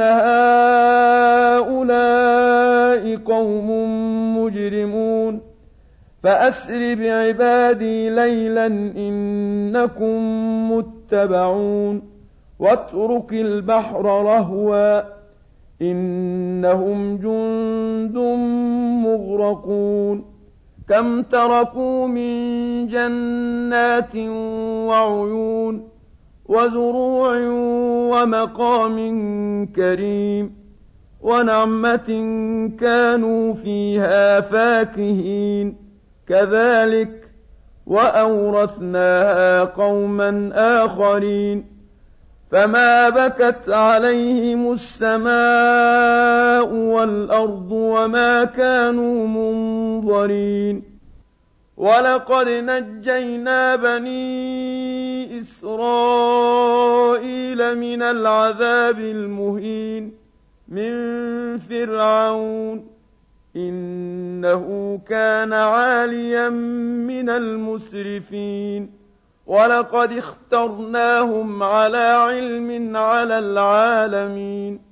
هؤلاء قوم مجرمون فأسر بعبادي ليلا إنكم متبعون واترك البحر رهوا إنهم جند مغرقون كم تركوا من جنات وعيون وزروع ومقام كريم ونعمة كانوا فيها فاكهين. كذلك وأورثناها قوما آخرين. فما بكت عليهم السماء والأرض وما كانوا منظرين. ولقد نجينا بني إسرائيل من العذاب المهين من فرعون إنه كان عاليا من المسرفين ولقد اخترناهم على علم على العالمين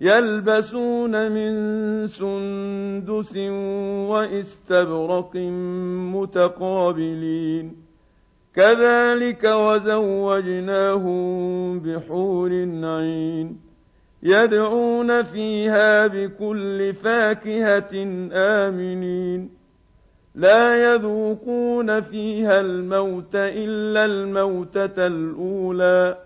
يلبسون من سندس واستبرق متقابلين. كذلك وزوجناهم بحور عين يدعون فيها بكل فاكهة آمنين. لا يذوقون فيها الموت إلا الموتة الأولى.